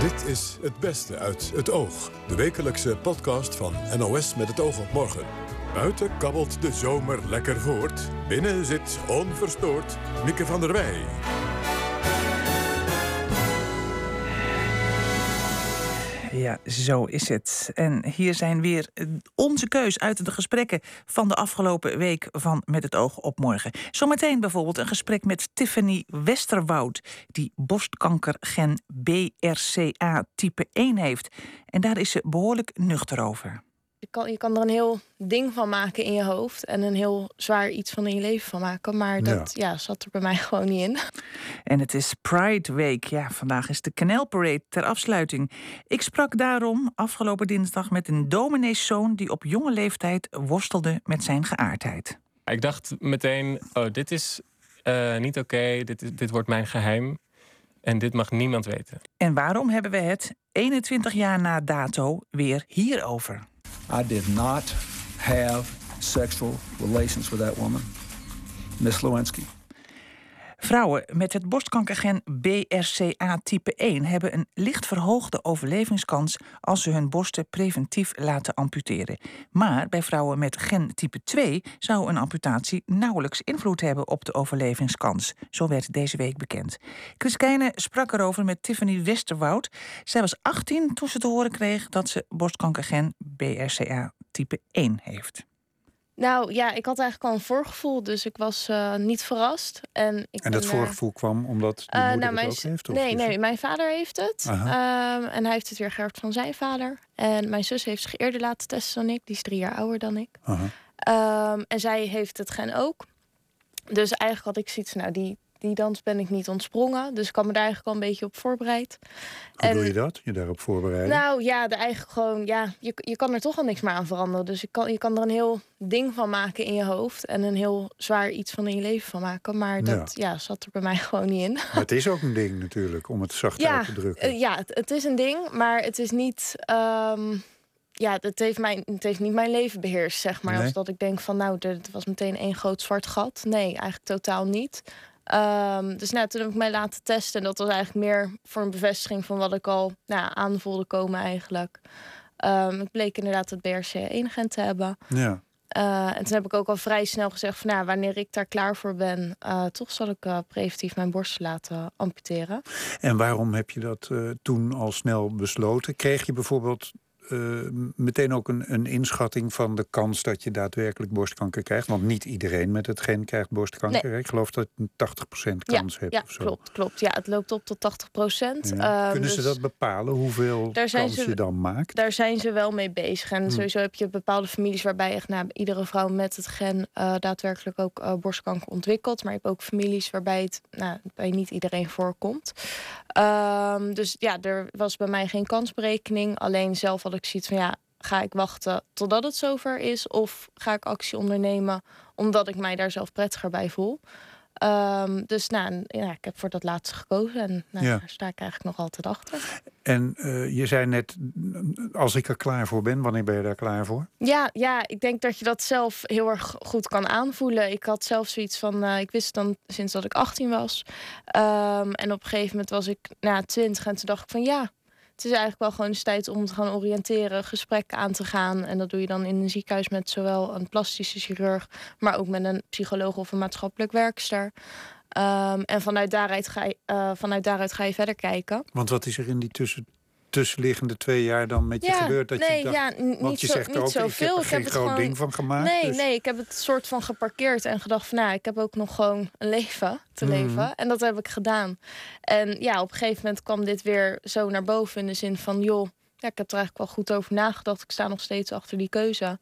Dit is Het Beste uit Het Oog. De wekelijkse podcast van NOS met het oog op morgen. Buiten kabbelt de zomer lekker voort. Binnen zit onverstoord Mieke van der Wij. Ja, zo is het. En hier zijn weer eh, onze keus uit de gesprekken van de afgelopen week van Met het Oog op Morgen. Zometeen bijvoorbeeld een gesprek met Tiffany Westerwoud, die borstkankergen BRCA type 1 heeft. En daar is ze behoorlijk nuchter over. Je kan, je kan er een heel ding van maken in je hoofd en een heel zwaar iets van in je leven van maken. Maar dat ja. zat er bij mij gewoon niet in. En het is Pride Week. Ja, vandaag is de Canal Parade ter afsluiting. Ik sprak daarom afgelopen dinsdag met een domineeszoon die op jonge leeftijd worstelde met zijn geaardheid. Ik dacht meteen, oh, dit is uh, niet oké, dit, dit wordt mijn geheim. En dit mag niemand weten. En waarom hebben we het 21 jaar na dato weer hierover? I did not have sexual relations with that woman, Miss Lewinsky. Vrouwen met het borstkankergen BRCA type 1 hebben een licht verhoogde overlevingskans als ze hun borsten preventief laten amputeren. Maar bij vrouwen met gen type 2 zou een amputatie nauwelijks invloed hebben op de overlevingskans. Zo werd deze week bekend. Chris Keijne sprak erover met Tiffany Westerwoud. Zij was 18 toen ze te horen kreeg dat ze borstkankergen BRCA type 1 heeft. Nou ja, ik had eigenlijk al een voorgevoel, dus ik was uh, niet verrast. En, ik en dat ben, voorgevoel kwam omdat de uh, moeder nou, het ook heeft? Of nee, nee, mijn vader heeft het. Um, en hij heeft het weer geërfd van zijn vader. En mijn zus heeft zich eerder laten testen dan ik. Die is drie jaar ouder dan ik. Um, en zij heeft het gen ook. Dus eigenlijk had ik zoiets, nou die, die dans ben ik niet ontsprongen. Dus ik had me daar eigenlijk al een beetje op voorbereid. Hoe en, doe je dat? Je daarop voorbereiden? Nou ja, de eigenlijk gewoon, ja, je, je kan er toch al niks meer aan veranderen. Dus je kan, je kan er een heel ding van maken in je hoofd. En een heel zwaar iets van in je leven van maken. Maar dat ja. zat er bij mij gewoon niet in. Maar het is ook een ding natuurlijk, om het zacht uit te drukken. Uh, ja, het, het, is een ding, maar het is niet. Um, ja, het heeft, mijn, het heeft niet mijn leven beheerst, zeg maar. Als dat ik denk van, nou, het was meteen één groot zwart gat. Nee, eigenlijk totaal niet. Um, dus nou, toen heb ik mij laten testen. En dat was eigenlijk meer voor een bevestiging van wat ik al nou, aanvoelde komen eigenlijk. Um, het bleek inderdaad het BRCA1-gen te hebben. Ja. Uh, en toen heb ik ook al vrij snel gezegd van nou, wanneer ik daar klaar voor ben, uh, toch zal ik uh, preventief mijn borst laten amputeren. En waarom heb je dat toen al snel besloten? Kreeg je bijvoorbeeld uh, meteen ook een, een, inschatting van de kans dat je daadwerkelijk borstkanker krijgt? Want niet iedereen met het gen krijgt borstkanker. Ik geloof dat je een 80% kans ja, hebt. Ja, of zo. klopt, klopt. Ja, het loopt op tot 80%. Ja. Uh, Kunnen ze dus dat bepalen, hoeveel kans ze, je dan maakt? Daar zijn ze wel mee bezig. En hmm. sowieso heb je bepaalde families waarbij echt nou, iedere vrouw met het gen uh, daadwerkelijk ook borstkanker ontwikkelt. Maar je hebt ook families waarbij het nou, bij niet iedereen voorkomt. Um, dus ja, er was bij mij geen kansberekening. Alleen zelf had ik zoiets van ja, ga ik wachten totdat het zover is? Of ga ik actie ondernemen omdat ik mij daar zelf prettiger bij voel? Um, dus nou, ja, ik heb voor dat laatste gekozen en nou, ja. daar sta ik eigenlijk nog altijd achter. En uh, je zei net, als ik er klaar voor ben, wanneer ben je daar klaar voor? Ja, ja ik denk dat je dat zelf heel erg goed kan aanvoelen. Ik had zelf zoiets van, uh, ik wist dan sinds dat ik 18 was. Um, en op een gegeven moment was ik na nou, 20 en toen dacht ik van ja, het is eigenlijk wel gewoon eens tijd om te gaan oriënteren, gesprekken aan te gaan. En dat doe je dan in een ziekenhuis met zowel een plastische chirurg, maar ook met een psycholoog of een maatschappelijk werkster. Um, en vanuit daaruit, ga je, uh, vanuit daaruit ga je verder kijken. Want wat is er in die tussen, tussenliggende twee jaar dan met je gebeurd? Dat nee, je dacht, ja, niet want je zo, zegt niet ook, zoveel. ik heb er geen groot ding van gemaakt. Nee, dus. nee, ik heb het soort van geparkeerd en gedacht van... nou, ik heb ook nog gewoon een leven te Mhm. leven. En dat heb ik gedaan. En ja, op een gegeven moment kwam dit weer zo naar boven... in de zin van, joh, ja, ik heb er eigenlijk wel goed over nagedacht. Ik sta nog steeds achter die keuze.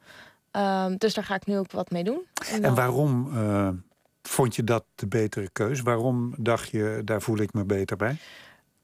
Um, dus daar ga ik nu ook wat mee doen. En, en waarom uh, vond je dat de betere keus? Waarom dacht je, daar voel ik me beter bij?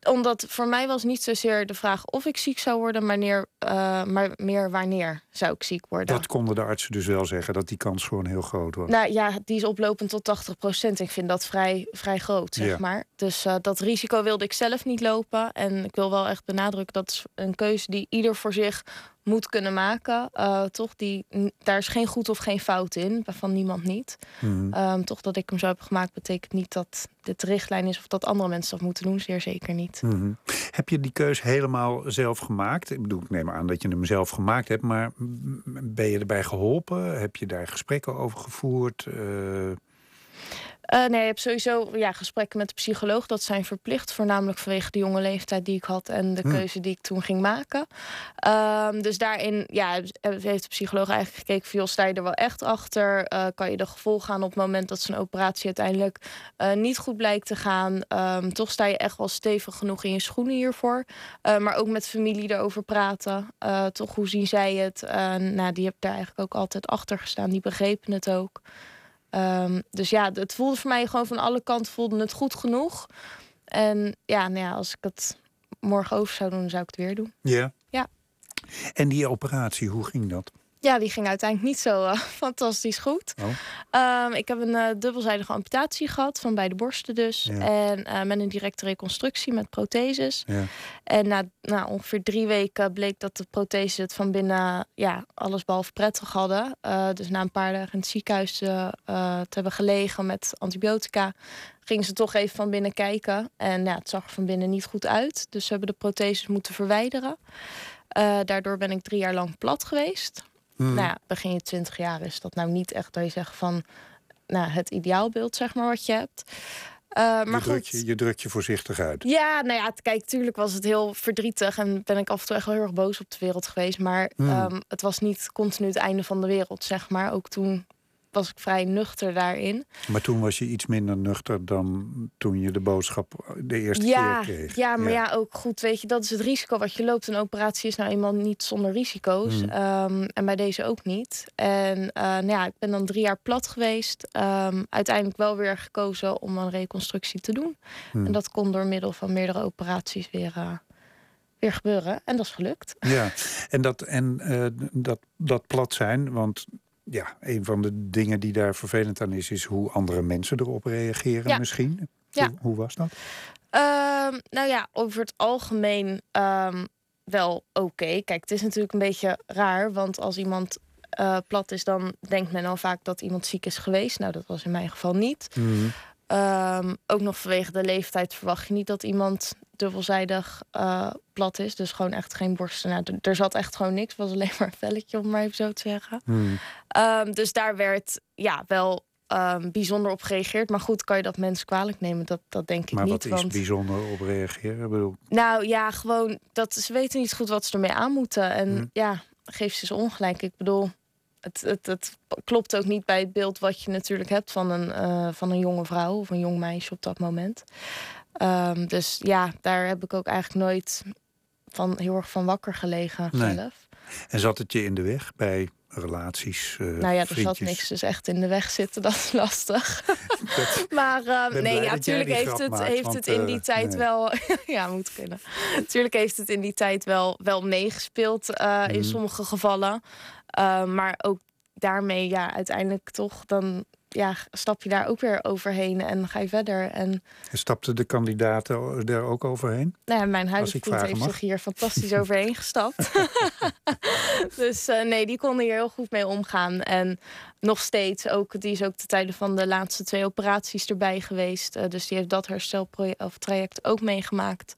Omdat voor mij was niet zozeer de vraag of ik ziek zou worden, maar meer, uh, maar meer wanneer zou ik ziek worden. Dat konden de artsen dus wel zeggen, dat die kans gewoon heel groot was. Nou ja, die is oplopend tot 80 procent. Ik vind dat vrij, vrij groot, zeg Ja. maar. Dus uh, dat risico wilde ik zelf niet lopen. En ik wil wel echt benadrukken, dat is een keuze die ieder voor zich moet kunnen maken. Uh, toch, die, daar is geen goed of geen fout in, van niemand niet. Mhm. Um, toch dat ik hem zo heb gemaakt, betekent niet dat dit de richtlijn is of dat andere mensen dat moeten doen, zeer zeker niet. Mhm. Heb je die keus helemaal zelf gemaakt? Ik bedoel, ik neem aan dat je hem zelf gemaakt hebt, maar ben je erbij geholpen? Heb je daar gesprekken over gevoerd? Uh... Uh, nee, je hebt sowieso ja, gesprekken met de psycholoog. Dat zijn verplicht, voornamelijk vanwege de jonge leeftijd die ik had en de hm. keuze die ik toen ging maken. Um, dus daarin ja, heeft de psycholoog eigenlijk gekeken: van, sta je er wel echt achter? Uh, kan je de gevolgen gaan op het moment dat zo'n operatie uiteindelijk uh, niet goed blijkt te gaan? Um, toch sta je echt wel stevig genoeg in je schoenen hiervoor. maar ook met familie erover praten. toch, hoe zien zij het? nou, die heb daar eigenlijk ook altijd achter gestaan. Die begrepen het ook. Um, dus ja, het voelde voor mij gewoon van alle kanten voelde het goed genoeg. En ja, nou ja, als ik het morgen over zou doen, zou ik het weer doen. Ja. Ja. En die operatie, hoe ging dat? Ja, die ging uiteindelijk niet zo uh, fantastisch goed. Oh. Um, ik heb een uh, dubbelzijdige amputatie gehad, van beide borsten dus. En uh, met een directe reconstructie met protheses. Ja. En na, na ongeveer drie weken bleek dat de protheses het van binnen ja, alles behalve prettig hadden. dus na een paar dagen in het ziekenhuis te hebben gelegen met antibiotica, gingen ze toch even van binnen kijken. En ja, het zag er van binnen niet goed uit. Dus ze hebben de protheses moeten verwijderen. daardoor ben ik drie jaar lang plat geweest. Mm. Nou ja, begin je twintig jaar is dat nou niet echt dat je zegt van nou, het ideaalbeeld, zeg maar, wat je hebt. Uh, maar je, drukt je, je drukt je voorzichtig uit. Ja, nou ja, kijk, tuurlijk was het heel verdrietig en ben ik af en toe echt wel heel erg boos op de wereld geweest. Maar mm. um, het was niet continu het einde van de wereld, zeg maar. Ook toen was ik vrij nuchter daarin. Maar toen was je iets minder nuchter dan toen je de boodschap de eerste keer kreeg. Ja, maar ja. ook goed, weet je, dat is het risico wat je loopt. Een operatie is nou eenmaal niet zonder risico's. Hmm. Ehm, en bij deze ook niet. En uh, nou ja, ik ben dan drie jaar plat geweest. Um, uiteindelijk wel weer gekozen om een reconstructie te doen. Hmm. En dat kon door middel van meerdere operaties weer... Uh, weer gebeuren. En dat is gelukt. Ja, en dat, en, uh, dat, dat plat zijn, want ja, een van de dingen die daar vervelend aan is, is hoe andere mensen erop reageren misschien. Ja. Hoe, hoe, was dat? Ehm, nou ja, over het algemeen um, wel oké. Kijk, het is natuurlijk een beetje raar, want als iemand uh, plat is, dan denkt men al vaak dat iemand ziek is geweest. Nou, dat was in mijn geval niet. Mm Um, ook nog vanwege de leeftijd verwacht je niet dat iemand dubbelzijdig uh, plat is. Dus gewoon echt geen borsten. Nou, er zat echt gewoon niks. Het was alleen maar een velletje, om maar even zo te zeggen. Hmm. Um, dus daar werd ja, wel um, bijzonder op gereageerd. Maar goed, kan je dat mensen kwalijk nemen? Dat, dat denk ik maar niet. Maar wat is bijzonder op reageren? Bedoel... Nou ja, gewoon dat ze weten niet goed wat ze ermee aan moeten. En hmm. ja, geef ze ze ongelijk. Ik bedoel, het, het, het, klopt ook niet bij het beeld wat je natuurlijk hebt van een, uh, van een jonge vrouw of een jong meisje op dat moment. Um, dus ja, daar heb ik ook eigenlijk nooit van heel erg van wakker gelegen nee. zelf. En zat het je in de weg bij relaties? Uh, nou ja, er zat niks dus echt in de weg zitten, dat is lastig. maar uh, nee, ja, natuurlijk heeft het, heeft het in die tijd nee. wel. ja, moet kunnen. Natuurlijk heeft het in die tijd wel, wel meegespeeld in mm. sommige gevallen. Uh, maar ook daarmee, ja, uiteindelijk toch, dan ja, stap je daar ook weer overheen en ga je verder. En, en stapten de kandidaten er ook overheen? Nou ja, mijn huidige vriend heeft zich hier fantastisch overheen gestapt. dus uh, nee, die konden hier heel goed mee omgaan. En nog steeds ook, die is ook de tijden van de laatste twee operaties erbij geweest. Uh, dus die heeft dat hersteltraject ook meegemaakt.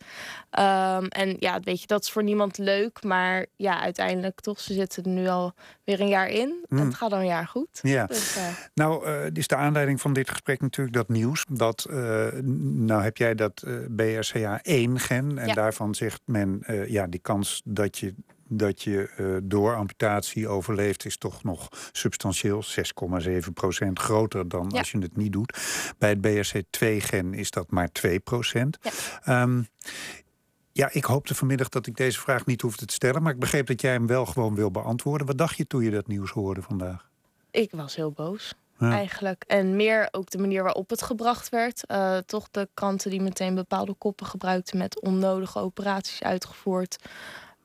Um, en ja, weet je, dat is voor niemand leuk. Maar ja, uiteindelijk toch, ze zitten er nu al weer een jaar in. En hmm. het gaat al een jaar goed. Ja. Dus, uh... nou, uh, is de aanleiding van dit gesprek natuurlijk dat nieuws. Dat, nou heb jij dat BRCA1-gen. En daarvan zegt men, ja, die kans dat je dat je uh, door amputatie overleeft, is toch nog substantieel 6,7 procent groter dan als je het niet doet. Bij het BRC2-gen is dat maar 2 procent. Ja. Um, ja, ik hoopte vanmiddag dat ik deze vraag niet hoefde te stellen, maar ik begreep dat jij hem wel gewoon wil beantwoorden. Wat dacht je toen je dat nieuws hoorde vandaag? Ik was heel boos. Eigenlijk. En meer ook de manier waarop het gebracht werd. Uh, toch de kranten die meteen bepaalde koppen gebruikten met onnodige operaties uitgevoerd.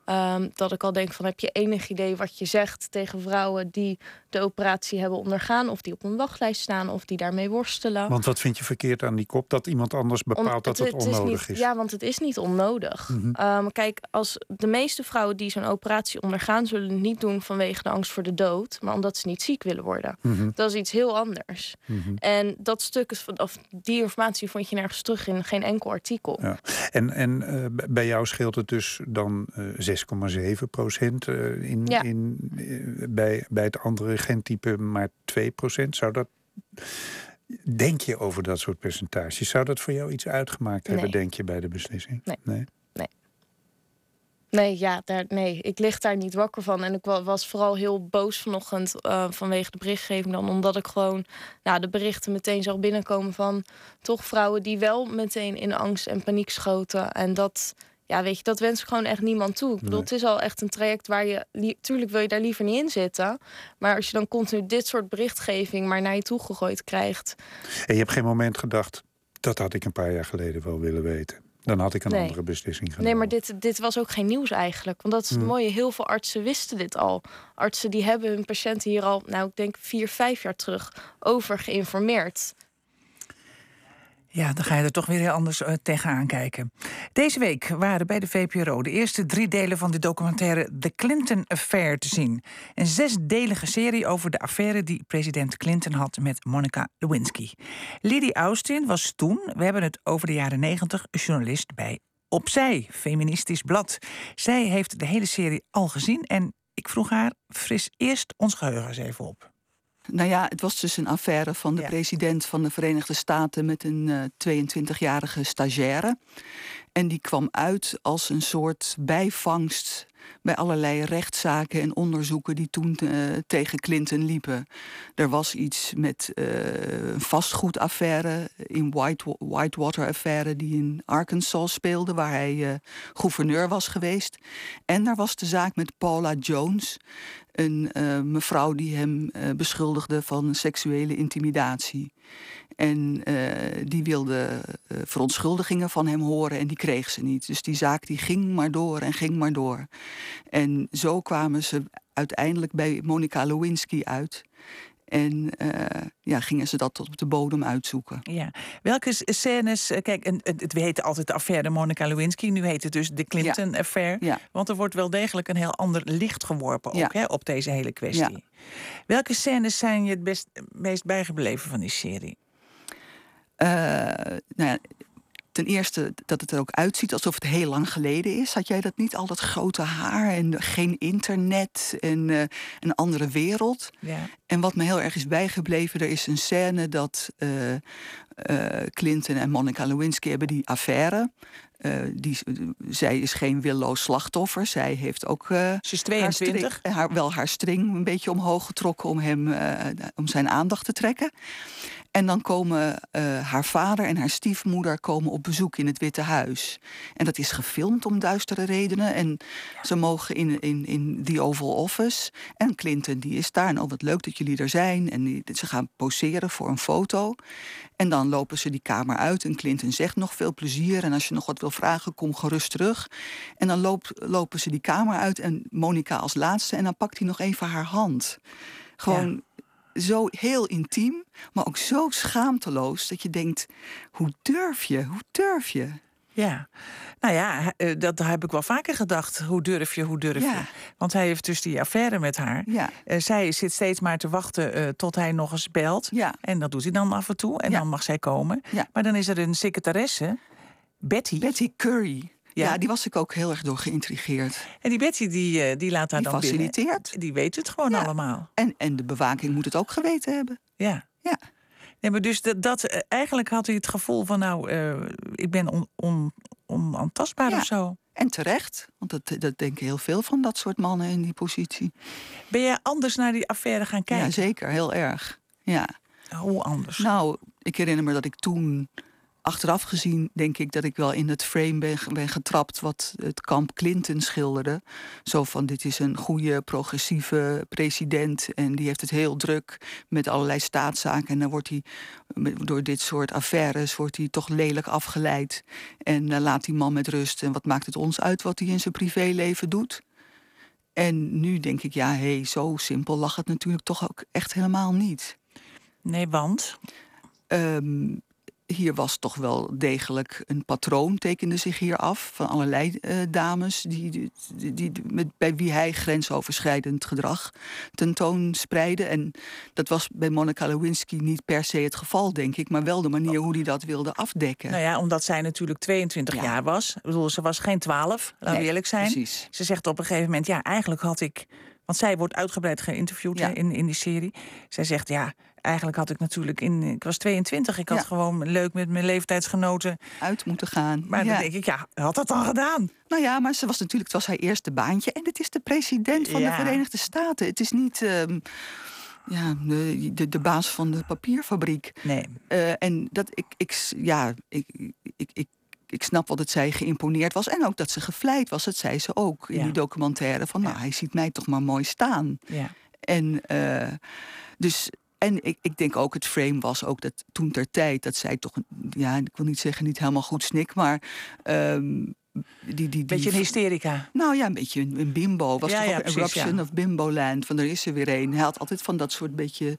Ehm, dat ik al denk van heb je enig idee wat je zegt tegen vrouwen die de operatie hebben ondergaan, of die op een wachtlijst staan, of die daarmee worstelen. Want wat vind je verkeerd aan die kop? Dat iemand anders bepaalt dat het, onnodig is, is, Ja, want het is niet onnodig. Mhm. Ehm, kijk, als de meeste vrouwen die zo'n operatie ondergaan, zullen het niet doen vanwege de angst voor de dood, maar omdat ze niet ziek willen worden. Mhm. Dat is iets heel anders. Mhm. En dat stuk is, of die informatie vond je nergens terug in geen enkel artikel. Ja. En, en uh, bij jou scheelt het dus dan uh, 6,7 procent uh, in, in, uh, bij, bij het andere gentype maar 2 procent. Zou dat. Denk je over dat soort percentages? Zou dat voor jou iets uitgemaakt hebben, denk je, bij de beslissing? Nee. nee. Nee, ja, daar, nee, ik lig daar niet wakker van. En ik was vooral heel boos vanochtend uh, vanwege de berichtgeving dan. Omdat ik gewoon nou, de berichten meteen zag binnenkomen van toch vrouwen die wel meteen in angst en paniek schoten. En dat, ja, weet je, dat wens ik gewoon echt niemand toe. Ik bedoel, het is al echt een traject waar je, tuurlijk wil je daar liever niet in zitten. Maar als je dan continu dit soort berichtgeving maar naar je toe gegooid krijgt. En je hebt geen moment gedacht, dat had ik een paar jaar geleden wel willen weten. Dan had ik een andere beslissing genomen. Nee, maar dit, dit was ook geen nieuws eigenlijk. Want dat is het hm. mooie. Heel veel artsen wisten dit al. Artsen die hebben hun patiënten hier al, nou ik denk vier, vijf jaar terug over geïnformeerd. Ja, dan ga je er toch weer heel anders uh, tegenaan kijken. Deze week waren bij de VPRO de eerste drie delen van de documentaire The Clinton Affair te zien. Een zesdelige serie over de affaire die president Clinton had met Monica Lewinsky. Liddy Austin was toen, we hebben het over de jaren negentig, journalist bij Opzij, feministisch blad. Zij heeft de hele serie al gezien en ik vroeg haar, fris eerst ons geheugen eens even op. Nou ja, het was dus een affaire van de president van de Verenigde Staten met een uh, eh, 22-jarige stagiaire. En die kwam uit als een soort bijvangst bij allerlei rechtszaken en onderzoeken die toen uh, tegen Clinton liepen. Er was iets met uh, een vastgoedaffaire, in White, Whitewater-affaire, die in Arkansas speelde, waar hij uh, gouverneur was geweest. En er was de zaak met Paula Jones, een mevrouw die hem beschuldigde van seksuele intimidatie. En die wilde verontschuldigingen van hem horen en die kreeg ze niet. Dus die zaak die ging maar door en ging maar door. En zo kwamen ze uiteindelijk bij Monica Lewinsky uit. En uh, ja, gingen ze dat tot op de bodem uitzoeken. Ja. Welke scènes. Eh, kijk, het heette altijd de affaire Monica Lewinsky. Nu heet het dus de Clinton-affaire. Ja. Want er wordt wel degelijk een heel ander licht geworpen ook, hè, op deze hele kwestie. Welke scènes zijn je het best, meest bijgebleven van die serie? Uh, nou ja, ten eerste dat het er ook uitziet alsof het heel lang geleden is. Had jij dat niet? Al dat grote haar en geen internet en uh, een andere wereld. Ja. En wat me heel erg is bijgebleven, er is een scène dat uh, uh, Clinton en Monica Lewinsky hebben die affaire. Die, zij is geen willoos slachtoffer. Zij heeft ook. Ze is 22. Haar, haar, wel haar string een beetje omhoog getrokken om, hem, om zijn aandacht te trekken. En dan komen uh, haar vader en haar stiefmoeder komen op bezoek in het Witte Huis. En dat is gefilmd om duistere redenen. En ze mogen in, in, in die Oval Office. En Clinton die is daar. En oh, wat leuk dat jullie er zijn. En die, ze gaan poseren voor een foto. En dan lopen ze die kamer uit. En Clinton zegt nog veel plezier. En als je nog wat wil vragen, kom gerust terug. En dan loopt, lopen ze die kamer uit. En Monica als laatste. En dan pakt hij nog even haar hand. Gewoon zo heel intiem, maar ook zo schaamteloos dat je denkt: hoe durf je? Hoe durf je? Ja, nou ja, eh, dat heb ik wel vaker gedacht. Hoe durf je, hoe durf je? Want hij heeft dus die affaire met haar. Ja. Uh, zij zit steeds maar te wachten uh, tot hij nog eens belt. Ja. En dat doet hij dan af en toe. En dan mag zij komen. Maar dan is er een secretaresse, Betty. Betty Curry. Ja. die was ik ook heel erg door geïntrigeerd. En die Betty, die, eh, die laat haar die dan faciliteert. Binnen. Die weet het gewoon allemaal. En, en de bewaking moet het ook geweten hebben. Ja. ja. Nee, maar dus dat, dat eh, eigenlijk had hij het gevoel van, nou, uh, ik ben on, on, onaantastbaar ja. of zo. En terecht, want dat, dat denken heel veel van dat soort mannen in die positie. Ben jij anders naar die affaire gaan kijken? Ja, zeker, heel erg. Ja. Hoe anders? Nou, ik herinner me dat ik toen achteraf gezien denk ik dat ik wel in het frame ben, ben getrapt wat het kamp Clinton schilderde. Zo van dit is een goede progressieve president en die heeft het heel druk met allerlei staatszaken. En dan wordt hij door dit soort affaires wordt hij toch lelijk afgeleid. En uh, laat die man met rust. En wat maakt het ons uit wat hij in zijn privéleven doet? En nu denk ik, ja, hé, hey, zo simpel lag het natuurlijk toch ook echt helemaal niet. Nee, want? Um, hier was toch wel degelijk een patroon, tekende zich hier af. Van allerlei uh, dames die, die, die, met, bij wie hij grensoverschrijdend gedrag tentoonspreidde. En dat was bij Monica Lewinsky niet per se het geval, denk ik. Maar wel de manier hoe hij dat wilde afdekken. Nou ja, omdat zij natuurlijk 22 jaar was. Ik bedoel, ze was geen 12, laten we eerlijk zijn. Precies. Ze zegt op een gegeven moment, ja, eigenlijk had ik... Want zij wordt uitgebreid geïnterviewd ja. in, in die serie. Zij zegt, ja, eigenlijk had ik natuurlijk in. Ik was 22. Ik had ja. gewoon leuk met mijn leeftijdsgenoten uit moeten gaan. Maar dan denk ik, ja, had dat dan gedaan? Nou ja, maar ze was natuurlijk, het was haar eerste baantje. En het is de president van ja. de Verenigde Staten. Het is niet. Um, ja, de, de, de, baas van de papierfabriek. Nee. Uh, en dat ik, ik ja, ik, ik, ik, ik snap wel dat zij geïmponeerd was. En ook dat ze gevleid was. Dat zei ze ook in Ja. die documentaire. Van, nou, hij ziet mij toch maar mooi staan. Ja. En uh, dus. En ik, ik denk ook, het frame was ook dat toen ter tijd dat zij toch, ja, ik wil niet zeggen niet helemaal goed snik, maar um, die, die, die, Beetje een hysterica. Nou ja, een beetje een, een bimbo. Was Ja, toch ja, precies, Eruption ja. of Bimboland. Van er is er weer een. Hij had altijd van dat soort beetje,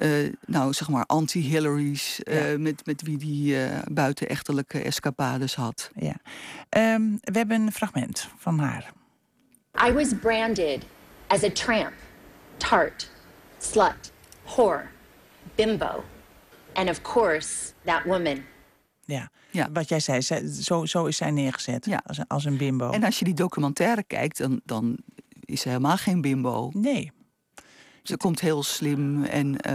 uh, nou zeg maar, anti-Hillary's. Uh, Ja. met, met wie die uh, buitenechtelijke escapades had. Ja. Um, we hebben een fragment van haar. I was branded as a tramp, tart, slut, whore, bimbo, and of course, that woman. Ja. Ja. Wat jij zei, zij- zo, zo is zij neergezet. Ja. Als, een, als een bimbo. En als je die documentaire kijkt, dan, dan is ze helemaal geen bimbo. Nee. Ze komt heel slim en uh,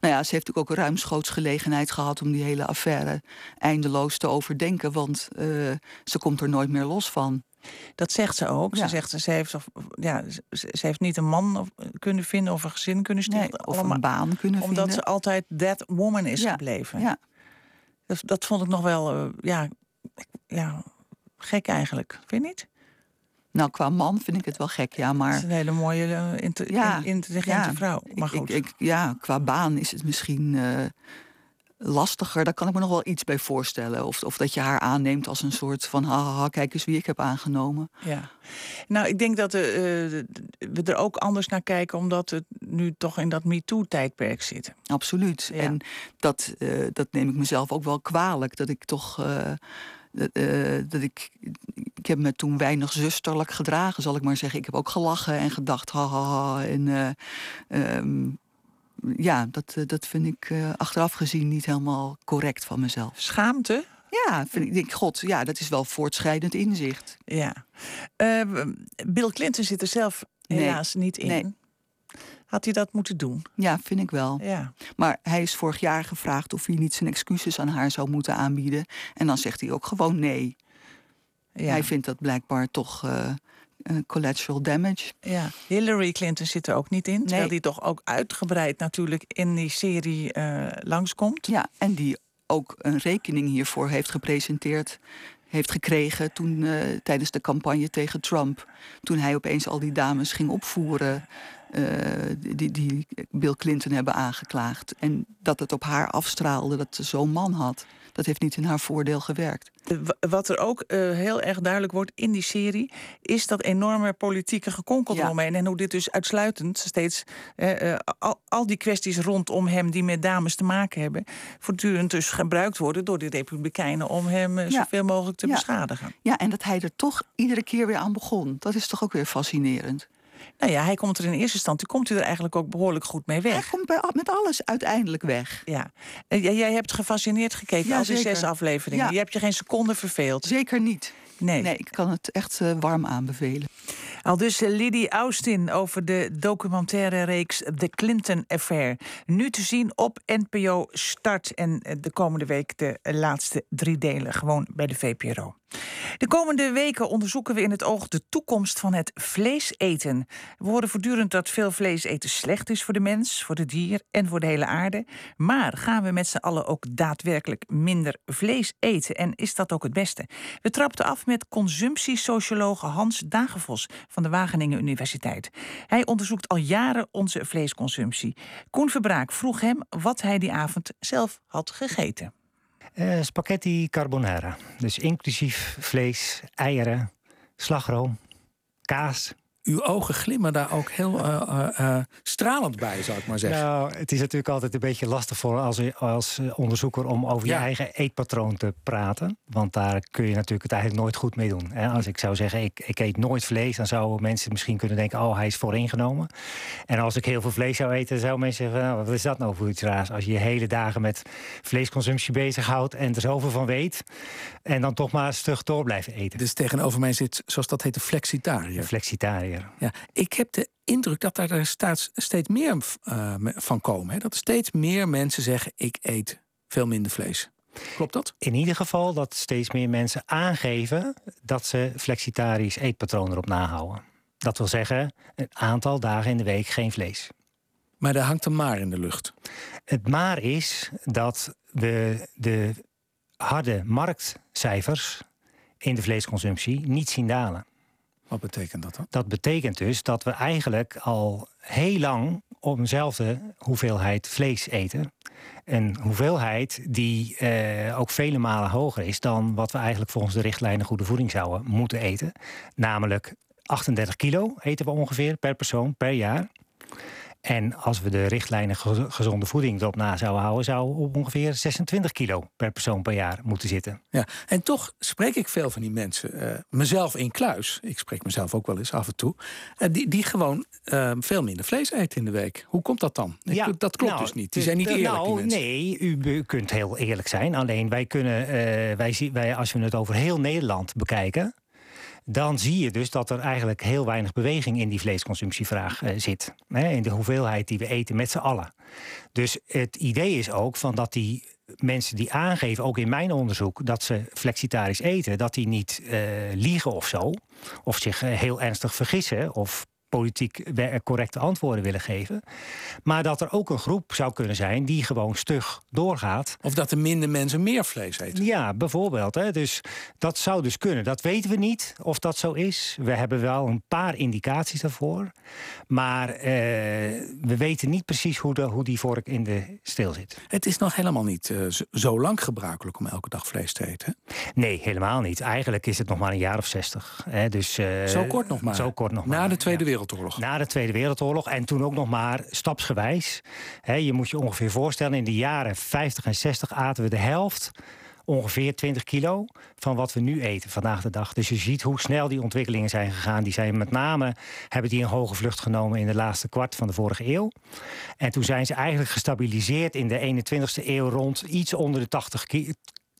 nou ja, ze heeft natuurlijk ook ruimschoots gelegenheid gehad om die hele affaire eindeloos te overdenken, want uh, ze komt er nooit meer los van. Dat zegt ze ook. Ja. Ze zegt, ze heeft, of, ja, ze, ze heeft niet een man of, kunnen vinden of een gezin kunnen stichten. Nee, of allemaal- een baan kunnen omdat vinden. ze altijd that woman is Ja, gebleven. Ja, Dat, dat vond ik nog wel, eh, ja, ja, gek eigenlijk. Vind je niet? nou qua man vind ik het wel gek, ja, Het maar is een hele mooie, eh, inte- Ja, in- intelligente ja, vrouw. Maar ik, goed. ik, ja, qua baan is het misschien uh, lastiger. Daar kan ik me nog wel iets bij voorstellen. Of, of dat je haar aanneemt als een soort van, haha, kijk eens wie ik heb aangenomen. Ja. Nou, ik denk dat eh, we er ook anders naar kijken, omdat het nu toch in dat MeToo-tijdperk zit. Absoluut. Ja. En dat, uh, dat neem ik mezelf ook wel kwalijk. Dat ik toch. Uh, dat ik, ik heb me toen weinig zusterlijk gedragen, zal ik maar zeggen. Ik heb ook gelachen en gedacht, haha. En um, ja, dat, dat vind ik uh, achteraf gezien niet helemaal correct van mezelf. Schaamte? Ja, vind ik, denk, god, ja, dat is wel voortschrijdend inzicht. Ja. Uh, Bill Clinton zit er zelf helaas niet in. Nee. Had hij dat moeten doen? Ja, vind ik wel. Ja. Maar hij is vorig jaar gevraagd of hij niet zijn excuses aan haar zou moeten aanbieden. En dan zegt hij ook gewoon nee. Ja. Hij vindt dat blijkbaar toch uh, uh, collateral damage. Ja. Hillary Clinton zit er ook niet in. Terwijl Nee. die toch ook uitgebreid natuurlijk in die serie uh, langskomt. Ja, en die ook een rekening hiervoor heeft gepresenteerd heeft gekregen toen uh, tijdens de campagne tegen Trump. Toen hij opeens al die dames ging opvoeren uh, die, die Bill Clinton hebben aangeklaagd. En dat het op haar afstraalde dat ze zo'n man had. Dat heeft niet in haar voordeel gewerkt. Wat er ook uh, heel erg duidelijk wordt in die serie, is dat enorme politieke gekonkel Ja. En hoe dit dus uitsluitend steeds uh, al, al die kwesties rondom hem die met dames te maken hebben, voortdurend dus gebruikt worden door de Republikeinen om hem uh, Ja. zoveel mogelijk te Ja. beschadigen. Ja, en dat hij er toch iedere keer weer aan begon. Dat is toch ook weer fascinerend. Nou ja, hij komt er in eerste instantie komt hij er eigenlijk ook behoorlijk goed mee Hij weg. komt bij, met alles uiteindelijk weg. Ja. En jij, hebt gefascineerd gekeken Ja, al die zeker. zes afleveringen. Ja. Je hebt je geen seconde verveeld. Zeker niet. Nee. Nee, ik kan het echt uh, warm aanbevelen. Al dus uh, Liddy Austin over de documentaire reeks The Clinton Affair. Nu te zien op NPO Start. En uh, de komende week de laatste drie delen gewoon bij de VPRO. De komende weken onderzoeken we in het oog de toekomst van het vlees eten. We horen voortdurend dat veel vlees eten slecht is voor de mens, voor het dier en voor de hele aarde. Maar gaan we met z'n allen ook daadwerkelijk minder vlees eten? En is dat ook het beste? We trapten af met consumptiesocioloog Hans Dagenvos van de Wageningen Universiteit. Hij onderzoekt al jaren onze vleesconsumptie. Koen Verbraak vroeg hem wat hij die avond zelf had gegeten. Uh, spaghetti carbonara. Dus inclusief vlees, eieren, slagroom, kaas, uw ogen glimmen daar ook heel uh, uh, stralend bij, zou ik maar zeggen. Nou, het is natuurlijk altijd een beetje lastig voor als, als onderzoeker om over je eigen eetpatroon te praten. Want daar kun je natuurlijk het eigenlijk nooit goed mee doen. Als ik zou zeggen, ik, ik eet nooit vlees, dan zouden mensen misschien kunnen denken, oh, hij is vooringenomen. En als ik heel veel vlees zou eten, zouden mensen zeggen, nou, wat is dat nou voor iets raars? Als je je hele dagen met vleesconsumptie bezighoudt en er zoveel van weet, en dan toch maar stug door blijven eten. Dus tegenover mij zit, zoals dat heet, de flexitariër. flexitariër. Ja, ik heb de indruk dat daar steeds meer uh, van komen. Hè? Dat steeds meer mensen zeggen: ik eet veel minder vlees. Klopt dat? In ieder geval dat steeds meer mensen aangeven dat ze flexitarisch eetpatroon erop nahouden. Dat wil zeggen, een aantal dagen in de week geen vlees. Maar daar hangt een maar in de lucht. Het maar is dat we de harde marktcijfers in de vleesconsumptie niet zien dalen. Wat betekent dat dan? Dat betekent dus dat we eigenlijk al heel lang op eenzelfde hoeveelheid vlees eten. Een hoeveelheid die eh, ook vele malen hoger is dan wat we eigenlijk volgens de richtlijnen goede voeding zouden moeten eten. Namelijk 38 kilo eten we ongeveer per persoon per jaar. En als we de richtlijnen gezonde voeding erop na zouden houden, zou op ongeveer 26 kilo per persoon per jaar moeten zitten. Ja, en toch spreek ik veel van die mensen, uh, mezelf in kluis, ik spreek mezelf ook wel eens af en toe, uh, die, die gewoon uh, veel minder vlees eten in de week. Hoe komt dat dan? Ja, dat klopt nou, dus niet. Die zijn niet eerlijk. Nou, die nee, u kunt heel eerlijk zijn. Alleen wij kunnen, wij, wij, als we het over heel Nederland bekijken, dan zie je dus dat er eigenlijk heel weinig beweging in die vleesconsumptievraag uh, zit. Hè, in de hoeveelheid die we eten met z'n allen. Dus het idee is ook van dat die mensen die aangeven, ook in mijn onderzoek, dat ze flexitarisch eten, dat die niet uh, liegen of zo. Of zich uh, heel ernstig vergissen of politiek correcte antwoorden willen geven. Maar dat er ook een groep zou kunnen zijn die gewoon stug doorgaat. Of dat er minder mensen meer vlees eten. Ja, bijvoorbeeld. Hè. Dus dat zou dus kunnen. Dat weten we niet of dat zo is. We hebben wel een paar indicaties daarvoor. Maar eh, we weten niet precies hoe, de, hoe die vork in de steel zit. Het is nog helemaal niet uh, zo lang gebruikelijk om elke dag vlees te eten. Nee, helemaal niet. Eigenlijk is het nog maar een jaar of zestig. Hè. Dus, uh, zo kort nog maar. Zo kort nog Na maar. de Tweede Wereldoorlog. Na de Tweede Wereldoorlog. En toen ook nog maar stapsgewijs. je moet je ongeveer voorstellen, in de jaren 50 en 60 aten we de helft ongeveer 20 kilo van wat we nu eten vandaag de dag. Dus je ziet hoe snel die ontwikkelingen zijn gegaan. Die zijn met name hebben die een hoge vlucht genomen in de laatste kwart van de vorige eeuw. En toen zijn ze eigenlijk gestabiliseerd in de 21ste eeuw rond iets onder de 80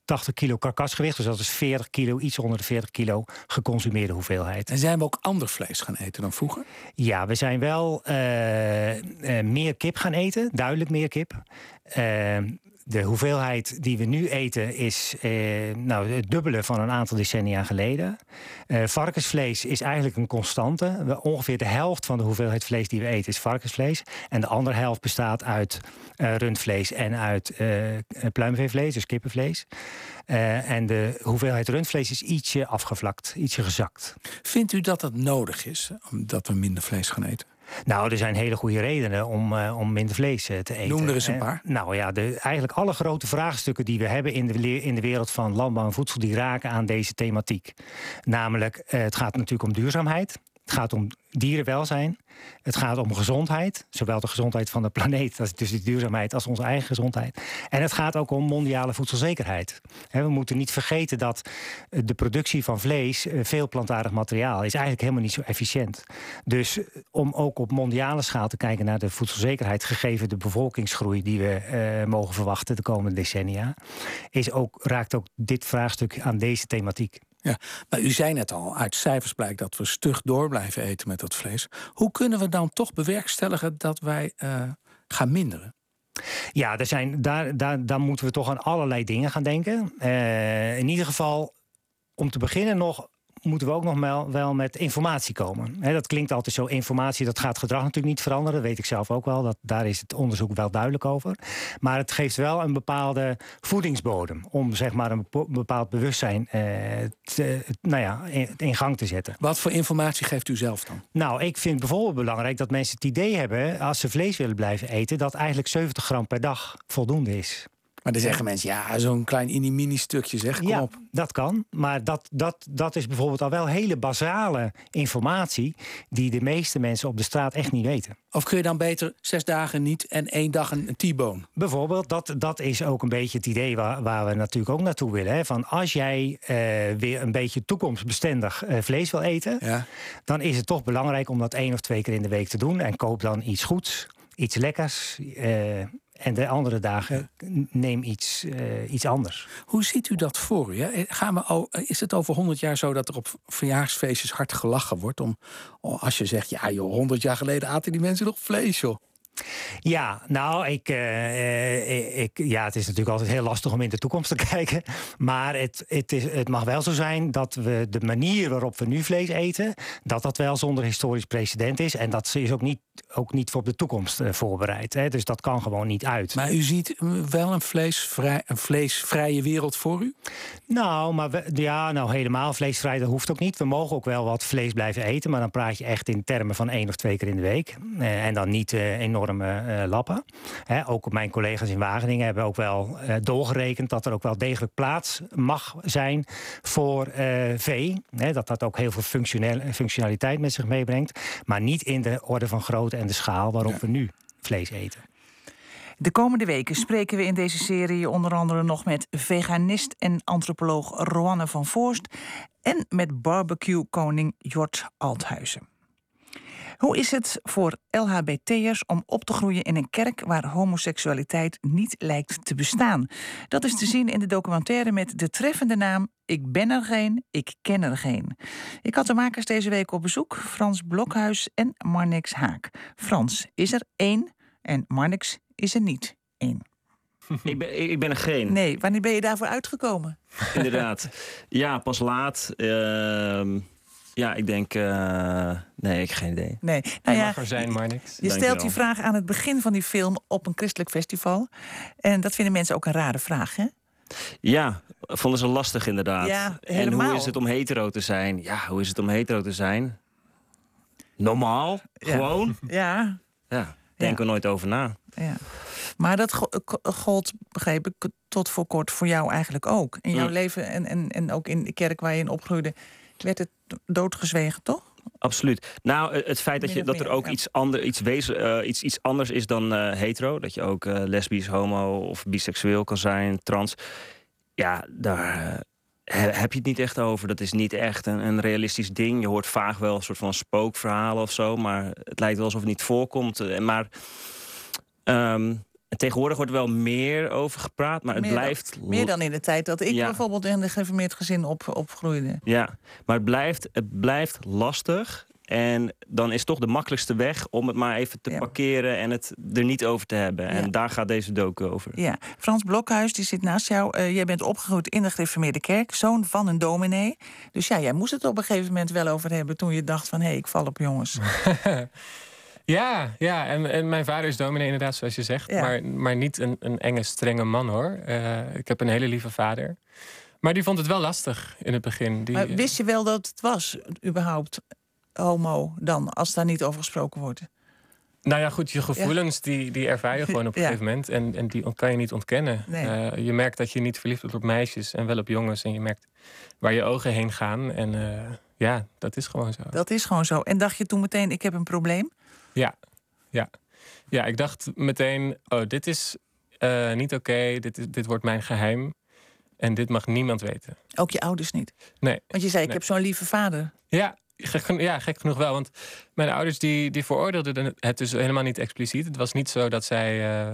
80 kilo karkasgewicht. Dus dat is 40 kilo, iets onder de 40 kilo geconsumeerde hoeveelheid. En zijn we ook ander vlees gaan eten dan vroeger? Ja, we zijn wel uh, uh, meer kip gaan eten. Duidelijk meer kip. Uh, de hoeveelheid die we nu eten is eh, nou, het dubbele van een aantal decennia geleden. Eh, varkensvlees is eigenlijk een constante. Ongeveer de helft van de hoeveelheid vlees die we eten is varkensvlees. En de andere helft bestaat uit uh, rundvlees en uit uh, pluimveevlees, dus kippenvlees. Uh, en de hoeveelheid rundvlees is ietsje afgevlakt, ietsje gezakt. Vindt u dat het nodig is dat we minder vlees gaan eten? Nou, er zijn hele goede redenen om, uh, om minder vlees uh, te eten. Noem er eens een paar. Uh, nou ja, de, eigenlijk alle grote vraagstukken die we hebben in de, in de wereld van landbouw en voedsel, die raken aan deze thematiek. Namelijk, het gaat natuurlijk om duurzaamheid. Het gaat om dierenwelzijn. Het gaat om gezondheid. Zowel de gezondheid van de planeet, dus de duurzaamheid, als onze eigen gezondheid. En het gaat ook om mondiale voedselzekerheid. We moeten niet vergeten dat de productie van vlees, veel plantaardig materiaal, is eigenlijk helemaal niet zo efficiënt. Dus om ook op mondiale schaal te kijken naar de voedselzekerheid, gegeven de bevolkingsgroei die we mogen verwachten de komende decennia, is ook, raakt ook dit vraagstuk aan deze thematiek. Ja, maar u zei net al, uit cijfers blijkt dat we stug door blijven eten met dat vlees. Hoe kunnen we dan toch bewerkstelligen dat wij uh, gaan minderen? Ja, er zijn, daar, daar, daar moeten we toch aan allerlei dingen gaan denken. Uh, in ieder geval om te beginnen nog moeten we ook nog wel, wel met informatie komen. dat klinkt altijd zo, informatie, dat gaat gedrag natuurlijk niet veranderen. Dat weet ik zelf ook wel, dat, daar is het onderzoek wel duidelijk over. Maar het geeft wel een bepaalde voedingsbodem... om zeg maar een bepaald bewustzijn eh, te, nou ja, in, gang te zetten. Wat voor informatie geeft u zelf dan? Nou, ik vind bijvoorbeeld belangrijk dat mensen het idee hebben... als ze vlees willen blijven eten, dat eigenlijk 70 gram per dag voldoende is. Maar dan zeggen mensen, ja, zo'n klein mini-mini stukje zeg, kom ja, op. dat kan. Maar dat, dat, dat is bijvoorbeeld al wel hele basale informatie... die de meeste mensen op de straat echt niet weten. Of kun je dan beter zes dagen niet en één dag een T-bone? Bijvoorbeeld, dat, dat is ook een beetje het idee waar, waar we natuurlijk ook naartoe willen. Hè? Van als jij uh, weer een beetje toekomstbestendig uh, vlees wil eten... Ja. dan is het toch belangrijk om dat één of twee keer in de week te doen. En koop dan iets goeds, iets lekkers... Uh, en de andere dagen neem iets, uh, iets anders. Hoe ziet u dat voor u? Hè? Gaan we, is het over 100 jaar zo dat er op verjaarsfeestjes hard gelachen wordt? Om, als je zegt, ja joh, 100 jaar geleden aten die mensen nog vlees joh. Ja, nou, ik, uh, ik, ja, het is natuurlijk altijd heel lastig om in de toekomst te kijken. Maar het, het, is, het mag wel zo zijn dat we de manier waarop we nu vlees eten, dat dat wel zonder historisch precedent is. En dat is ook niet, ook niet voor de toekomst uh, voorbereid. Hè. Dus dat kan gewoon niet uit. Maar u ziet wel een, vleesvrij, een vleesvrije wereld voor u? Nou, maar we, ja, nou helemaal vleesvrij, dat hoeft ook niet. We mogen ook wel wat vlees blijven eten. Maar dan praat je echt in termen van één of twee keer in de week. en dan niet enorm enorme uh, lappen. ook mijn collega's in Wageningen hebben ook wel uh, doorgerekend dat er ook wel degelijk plaats mag zijn voor uh, vee. dat dat ook heel veel functionaliteit met zich meebrengt. Maar niet in de orde van grootte en de schaal waarop we nu vlees eten. De komende weken spreken we in deze serie onder andere nog met veganist en antropoloog Roanne van Voorst en met barbecue-koning Jort Althuizen. Hoe is het voor LHBT'ers om op te groeien in een kerk waar homoseksualiteit niet lijkt te bestaan? Dat is te zien in de documentaire met de treffende naam Ik ben er geen, ik ken er geen. Ik had de makers deze week op bezoek, Frans Blokhuis en Marnix Haak. Frans is er één en Marnix is er niet één. Ik ben, ik ben er geen. Nee, wanneer ben je daarvoor uitgekomen? Inderdaad. Ja, pas laat. Uh, ja, ik denk. Uh, nee, ik heb geen idee. Nee, nou ja, mag er zijn, maar niks. Je stelt die vraag aan het begin van die film op een christelijk festival. En dat vinden mensen ook een rare vraag, hè? Ja, vonden ze lastig inderdaad. Ja, helemaal. En hoe is het om hetero te zijn? Ja, hoe is het om hetero te zijn? Normaal, gewoon. Ja. Ja, denk er nooit over na. Ja. Maar dat gold, begreep ik, tot voor kort voor jou eigenlijk ook. In jouw leven en, en, en ook in de kerk waar je in opgroeide werd het doodgezwegen, toch? Absoluut. Nou, het feit dat, je, dat er ook iets, ander, iets, wezen, uh, iets, iets anders is dan uh, hetero. Dat je ook uh, lesbisch, homo of biseksueel kan zijn, trans. Ja, daar heb je het niet echt over. Dat is niet echt een, een, realistisch ding. Je hoort vaag wel een soort van spookverhalen of zo. Maar het lijkt wel alsof het niet voorkomt. Maar um, tegenwoordig wordt er wel meer over gepraat, maar het blijft... meer dan in de tijd dat ik bijvoorbeeld in een gereformeerd gezin op, opgroeide. Ja, maar het blijft, het blijft lastig. En dan is toch de makkelijkste weg om het maar even te parkeren en het er niet over te hebben. En daar gaat deze docu over. Ja, Frans Blokhuis, die zit naast jou. Uh, jij bent opgegroeid in de gereformeerde kerk, zoon van een dominee. Dus ja, jij moest het op een gegeven moment wel over hebben toen je dacht van hé, hey, ik val op jongens. Ja, ja. En, en mijn vader is dominee inderdaad, zoals je zegt. Maar, maar niet een, een enge, strenge man hoor. Uh, ik heb een hele lieve vader. Maar die vond het wel lastig in het begin. Die, maar wist je wel dat het was, überhaupt, homo dan, als daar niet over gesproken wordt? Nou ja, goed, je gevoelens die, die ervaar je gewoon op een gegeven moment. En, en die kan je niet ontkennen. Nee. Uh, je merkt dat je niet verliefd wordt op meisjes en wel op jongens. En je merkt waar je ogen heen gaan. En uh, ja, dat is gewoon zo. Dat is gewoon zo. En dacht je toen meteen, ik heb een probleem? Ja, ja. ja ik dacht meteen, oh, dit is uh, niet oké, okay. dit, dit wordt mijn geheim. En dit mag niemand weten. Ook je ouders niet? Nee. Want je zei, ik heb zo'n lieve vader. Ja, gek, ja, gek genoeg wel. Want mijn ouders die, die veroordeelden het dus helemaal niet expliciet. Het was niet zo dat zij... Uh,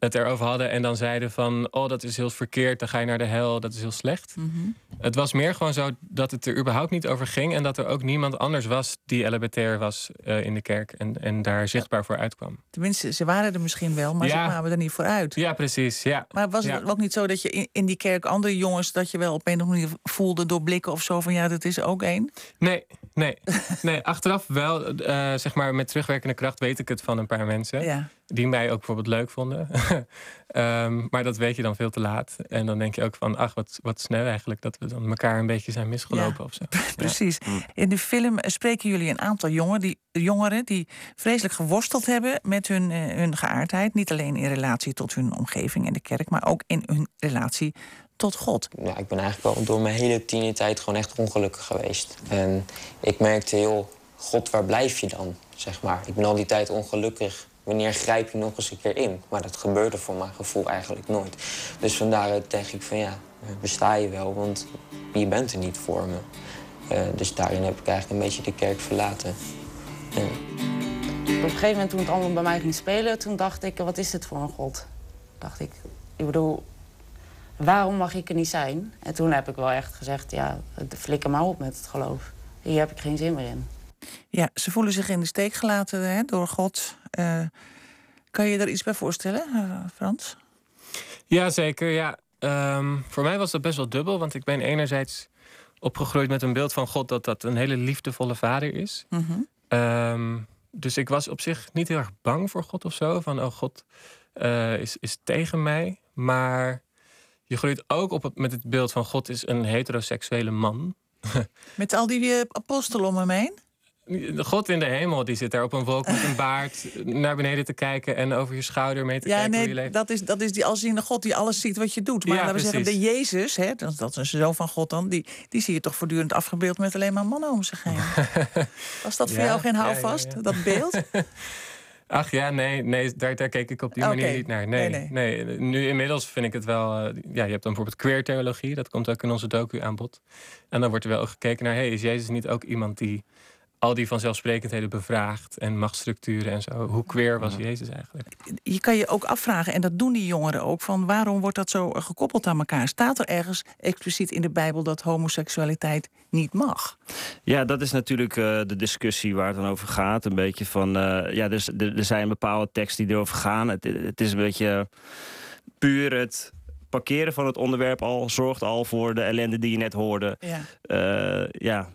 het erover hadden en dan zeiden van... oh, dat is heel verkeerd, dan ga je naar de hel, dat is heel slecht. Mhm. Het was meer gewoon zo dat het er überhaupt niet over ging... en dat er ook niemand anders was die LHBT'er was uh, in de kerk... En, en daar zichtbaar voor uitkwam. Tenminste, ze waren er misschien wel, maar ja. ze kwamen er niet voor uit. Ja, precies, ja. Maar was het ook niet zo dat je in, in die kerk andere jongens... dat je wel op een of andere manier voelde door blikken of zo... van ja, dat is ook één? Nee, nee. nee achteraf wel, uh, zeg maar met terugwerkende kracht weet ik het van een paar mensen... Ja die mij ook bijvoorbeeld leuk vonden. um, maar dat weet je dan veel te laat. En dan denk je ook van, ach, wat, wat snel eigenlijk... dat we dan elkaar een beetje zijn misgelopen ja, of zo. Precies. In de film spreken jullie een aantal jongeren die, jongeren... die vreselijk geworsteld hebben met hun, uh, hun geaardheid. Niet alleen in relatie tot hun omgeving en de kerk... maar ook in hun relatie tot God. Ja, ik ben eigenlijk wel door mijn hele tienertijd gewoon echt ongelukkig geweest. En ik merkte heel, God, waar blijf je dan? Zeg maar. Ik ben al die tijd ongelukkig wanneer grijp je nog eens een keer in? Maar dat gebeurde voor mijn gevoel eigenlijk nooit. Dus vandaar denk ik van ja, besta je wel, want je bent er niet voor me. Uh, dus daarin heb ik eigenlijk een beetje de kerk verlaten. Ja. Op een gegeven moment toen het allemaal bij mij ging spelen, toen dacht ik, wat is dit voor een god? Dacht ik, ik bedoel, waarom mag ik er niet zijn? En toen heb ik wel echt gezegd, ja, flikker maar op met het geloof. Hier heb ik geen zin meer in. Ja, ze voelen zich in de steek gelaten hè, door God. Uh, kan je je daar iets bij voorstellen, uh, Frans? Ja, zeker. Ja. Um, voor mij was dat best wel dubbel, want ik ben enerzijds opgegroeid met een beeld van God dat dat een hele liefdevolle vader is. Mm -hmm. um, dus ik was op zich niet heel erg bang voor God of zo. Van, oh, God uh, is, is tegen mij. Maar je groeit ook op het, met het beeld van God is een heteroseksuele man. met al die apostelen om hem heen? God in de hemel, die zit daar op een wolk met een baard naar beneden te kijken en over je schouder mee te ja, kijken nee, hoe je leeft. Dat is, dat is die alziende God die alles ziet wat je doet. Maar ja, laten we zeggen, de Jezus, hè, dat, dat is een zoon van God dan, die, die zie je toch voortdurend afgebeeld met alleen maar mannen om zich heen. Was dat voor jou geen houvast, dat beeld? Ach ja, nee, nee daar, daar keek ik op die manier niet naar. Nee, nee, nee, Nu inmiddels vind ik het wel. Uh, ja, je hebt dan bijvoorbeeld queer theologie, dat komt ook in onze docu aan bod. En dan wordt er wel gekeken naar: hey, is Jezus niet ook iemand die al die vanzelfsprekendheden bevraagd en machtsstructuren en zo. Hoe queer was Jezus eigenlijk? Je kan je ook afvragen, en dat doen die jongeren ook, van waarom wordt dat zo gekoppeld aan elkaar? Staat er ergens expliciet in de Bijbel dat homoseksualiteit niet mag? Ja, dat is natuurlijk uh, de discussie waar het dan over gaat. Een beetje van, uh, ja, dus, er zijn bepaalde teksten die erover gaan. Het, het is een beetje puur het parkeren van het onderwerp al zorgt al voor de ellende die je net hoorde. Ja, uh, ja eh,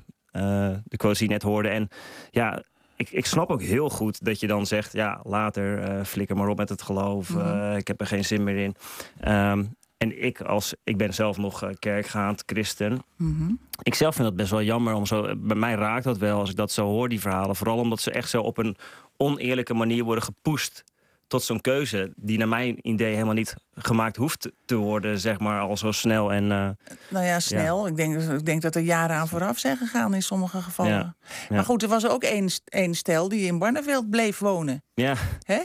de quotes die je net hoorde. En ja, ik, ik snap ook heel goed dat je dan zegt... ja, later, uh, flikker maar op met het geloof. Mhm. Eh, ik heb er geen zin meer in. Ehm, en ik, als, ik ben zelf nog kerkgaand christen. Mhm. Ik zelf vind dat best wel jammer. Om zo, bij mij raakt dat wel als ik dat zo hoor, die verhalen. Vooral omdat ze echt zo op een oneerlijke manier worden gepusht tot zo'n keuze die naar mijn idee helemaal niet gemaakt hoeft te worden, zeg maar, al zo snel. En, uh, nou ja, snel. Ik, denk, ik denk dat er jaren aan vooraf zijn gegaan in sommige gevallen. Maar goed, er was ook één, één stel die in Barneveld bleef wonen. Ja. Hè?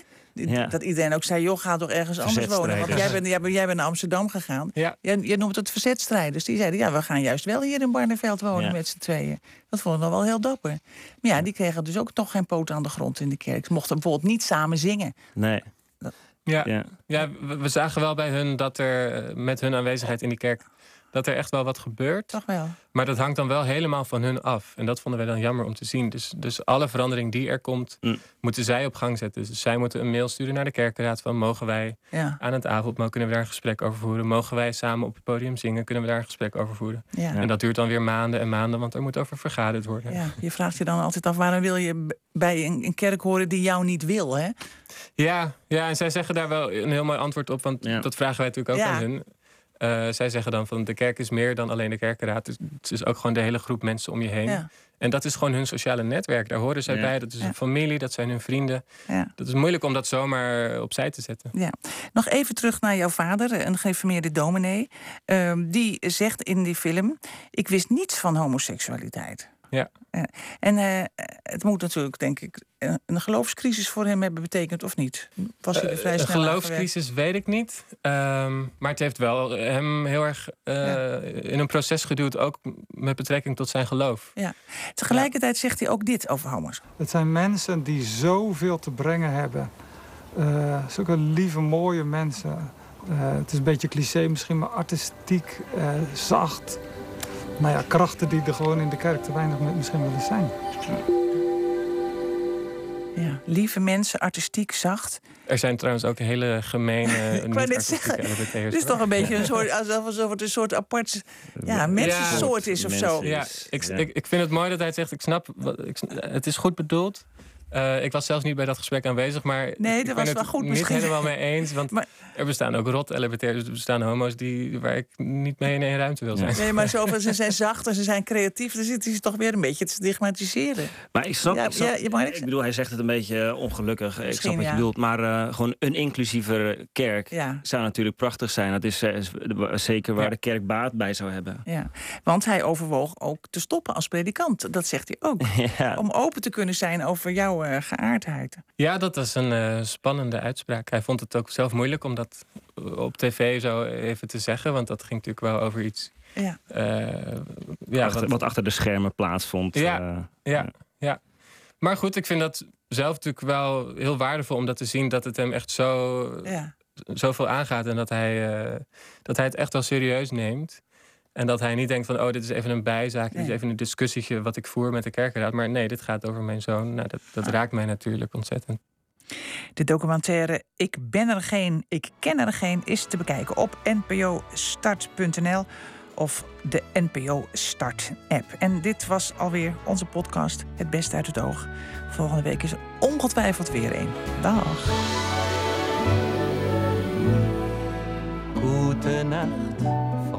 Dat iedereen ook zei, joh, ga toch ergens anders wonen. Want jij bent, jij, bent, jij bent naar Amsterdam gegaan. Ja. Jij, noemt het verzetstrijders. Die zeiden, ja, we gaan juist wel hier in Barneveld wonen met z'n tweeën. Dat vonden we wel heel dapper. Maar ja, die kregen dus ook toch geen poot aan de grond in de kerk. Ze mochten bijvoorbeeld niet samen zingen. Nee. Ja, ja. ja we, zagen wel bij hun dat er eh, met hun aanwezigheid in die kerk dat er echt wel wat gebeurt. Toch wel. Maar dat hangt dan wel helemaal van hun af. En dat vonden wij dan jammer om te zien. Dus, dus alle verandering die er komt, mm. moeten zij op gang zetten. Dus zij moeten een mail sturen naar de kerkenraad van... mogen wij aan het avondmaal, kunnen we daar een gesprek over voeren? Mogen wij samen op het podium zingen? Kunnen we daar een gesprek over voeren? Ja. En dat duurt dan weer maanden en maanden, want er moet over vergaderd worden. Ja, je vraagt je dan altijd af, waarom wil je bij een, een kerk horen die jou niet wil, hè? Ja, ja, en zij zeggen daar wel een heel mooi antwoord op, want dat vragen wij natuurlijk ook aan hun. Uh, zij zeggen dan van de kerk is meer dan alleen de kerkenraad. Het is ook gewoon de hele groep mensen om je heen. Ja. En dat is gewoon hun sociale netwerk. Daar horen zij bij. Dat is hun familie, dat zijn hun vrienden. Dat is moeilijk om dat zomaar opzij te zetten. Ja. Nog even terug naar jouw vader, een geïnformeerde dominee. Uh, die zegt in die film: Ik wist niets van homoseksualiteit. Ja. En uh, het moet natuurlijk, denk ik, een geloofscrisis voor hem hebben betekend, of niet? Was hij er vrij snel Een geloofscrisis weet ik niet. Um, maar het heeft wel hem heel erg uh, in een proces geduwd, ook met betrekking tot zijn geloof. Ja. Tegelijkertijd zegt hij ook dit over homo's. Het zijn mensen die zoveel te brengen hebben Uh, zulke lieve, mooie mensen. Uh, het is een beetje cliché misschien, maar artistiek, uh, zacht. Nou ja, krachten die er gewoon in de kerk te weinig misschien wel eens zijn. Ja, lieve mensen, artistiek, zacht. Er zijn trouwens ook hele gemene. ik wou net zeggen. Het is toch een beetje een soort. alsof het een soort apart. Ja, mensensoort is of zo. Ja, ik, ik, ik vind het mooi dat hij zegt: ik snap. Ik, het is goed bedoeld. Uh, ik was zelfs niet bij dat gesprek aanwezig, maar nee, dat ik ben was wel goed, niet misschien. helemaal mee eens. Want maar, er bestaan ook rot LBT'ers, dus er bestaan homo's die, waar ik niet mee in één ruimte wil zijn. Nee, maar zoveel, ze zijn zacht en ze zijn creatief, dan zit hij toch weer een beetje te stigmatiseren. Maar ik snap, ja, ik, snap, ja, ik bedoel, hij zegt het een beetje ongelukkig. Misschien, ik snap wat je bedoelt, maar uh, gewoon een inclusieve kerk zou natuurlijk prachtig zijn. Dat is uh, zeker waar de kerk baat bij zou hebben. Ja, want hij overwoog ook te stoppen als predikant. Dat zegt hij ook. Om open te kunnen zijn over jouw uh, geaardheid. Ja, dat was een uh, spannende uitspraak. Hij vond het ook zelf moeilijk om dat op tv zo even te zeggen, want dat ging natuurlijk wel over iets. Ja. Uh, ja achter, wat, wat, achter de schermen plaatsvond. Ja, ja, ja. Maar goed, ik vind dat zelf natuurlijk wel heel waardevol om dat te zien dat het hem echt zo, ja. zoveel aangaat en dat hij, dat hij het echt wel serieus neemt. En dat hij niet denkt van, oh, dit is even een bijzaak, dit is even een discussietje wat ik voer met de kerkenraad. Maar nee, dit gaat over mijn zoon. Nou, dat, dat ah. raakt mij natuurlijk ontzettend. De documentaire Ik ben er geen, ik ken er geen is te bekijken op npostart.nl of de NPO Start app. En dit was alweer onze podcast Het Beste uit het Oog. Volgende week is er ongetwijfeld weer een. Dag. Goedenacht.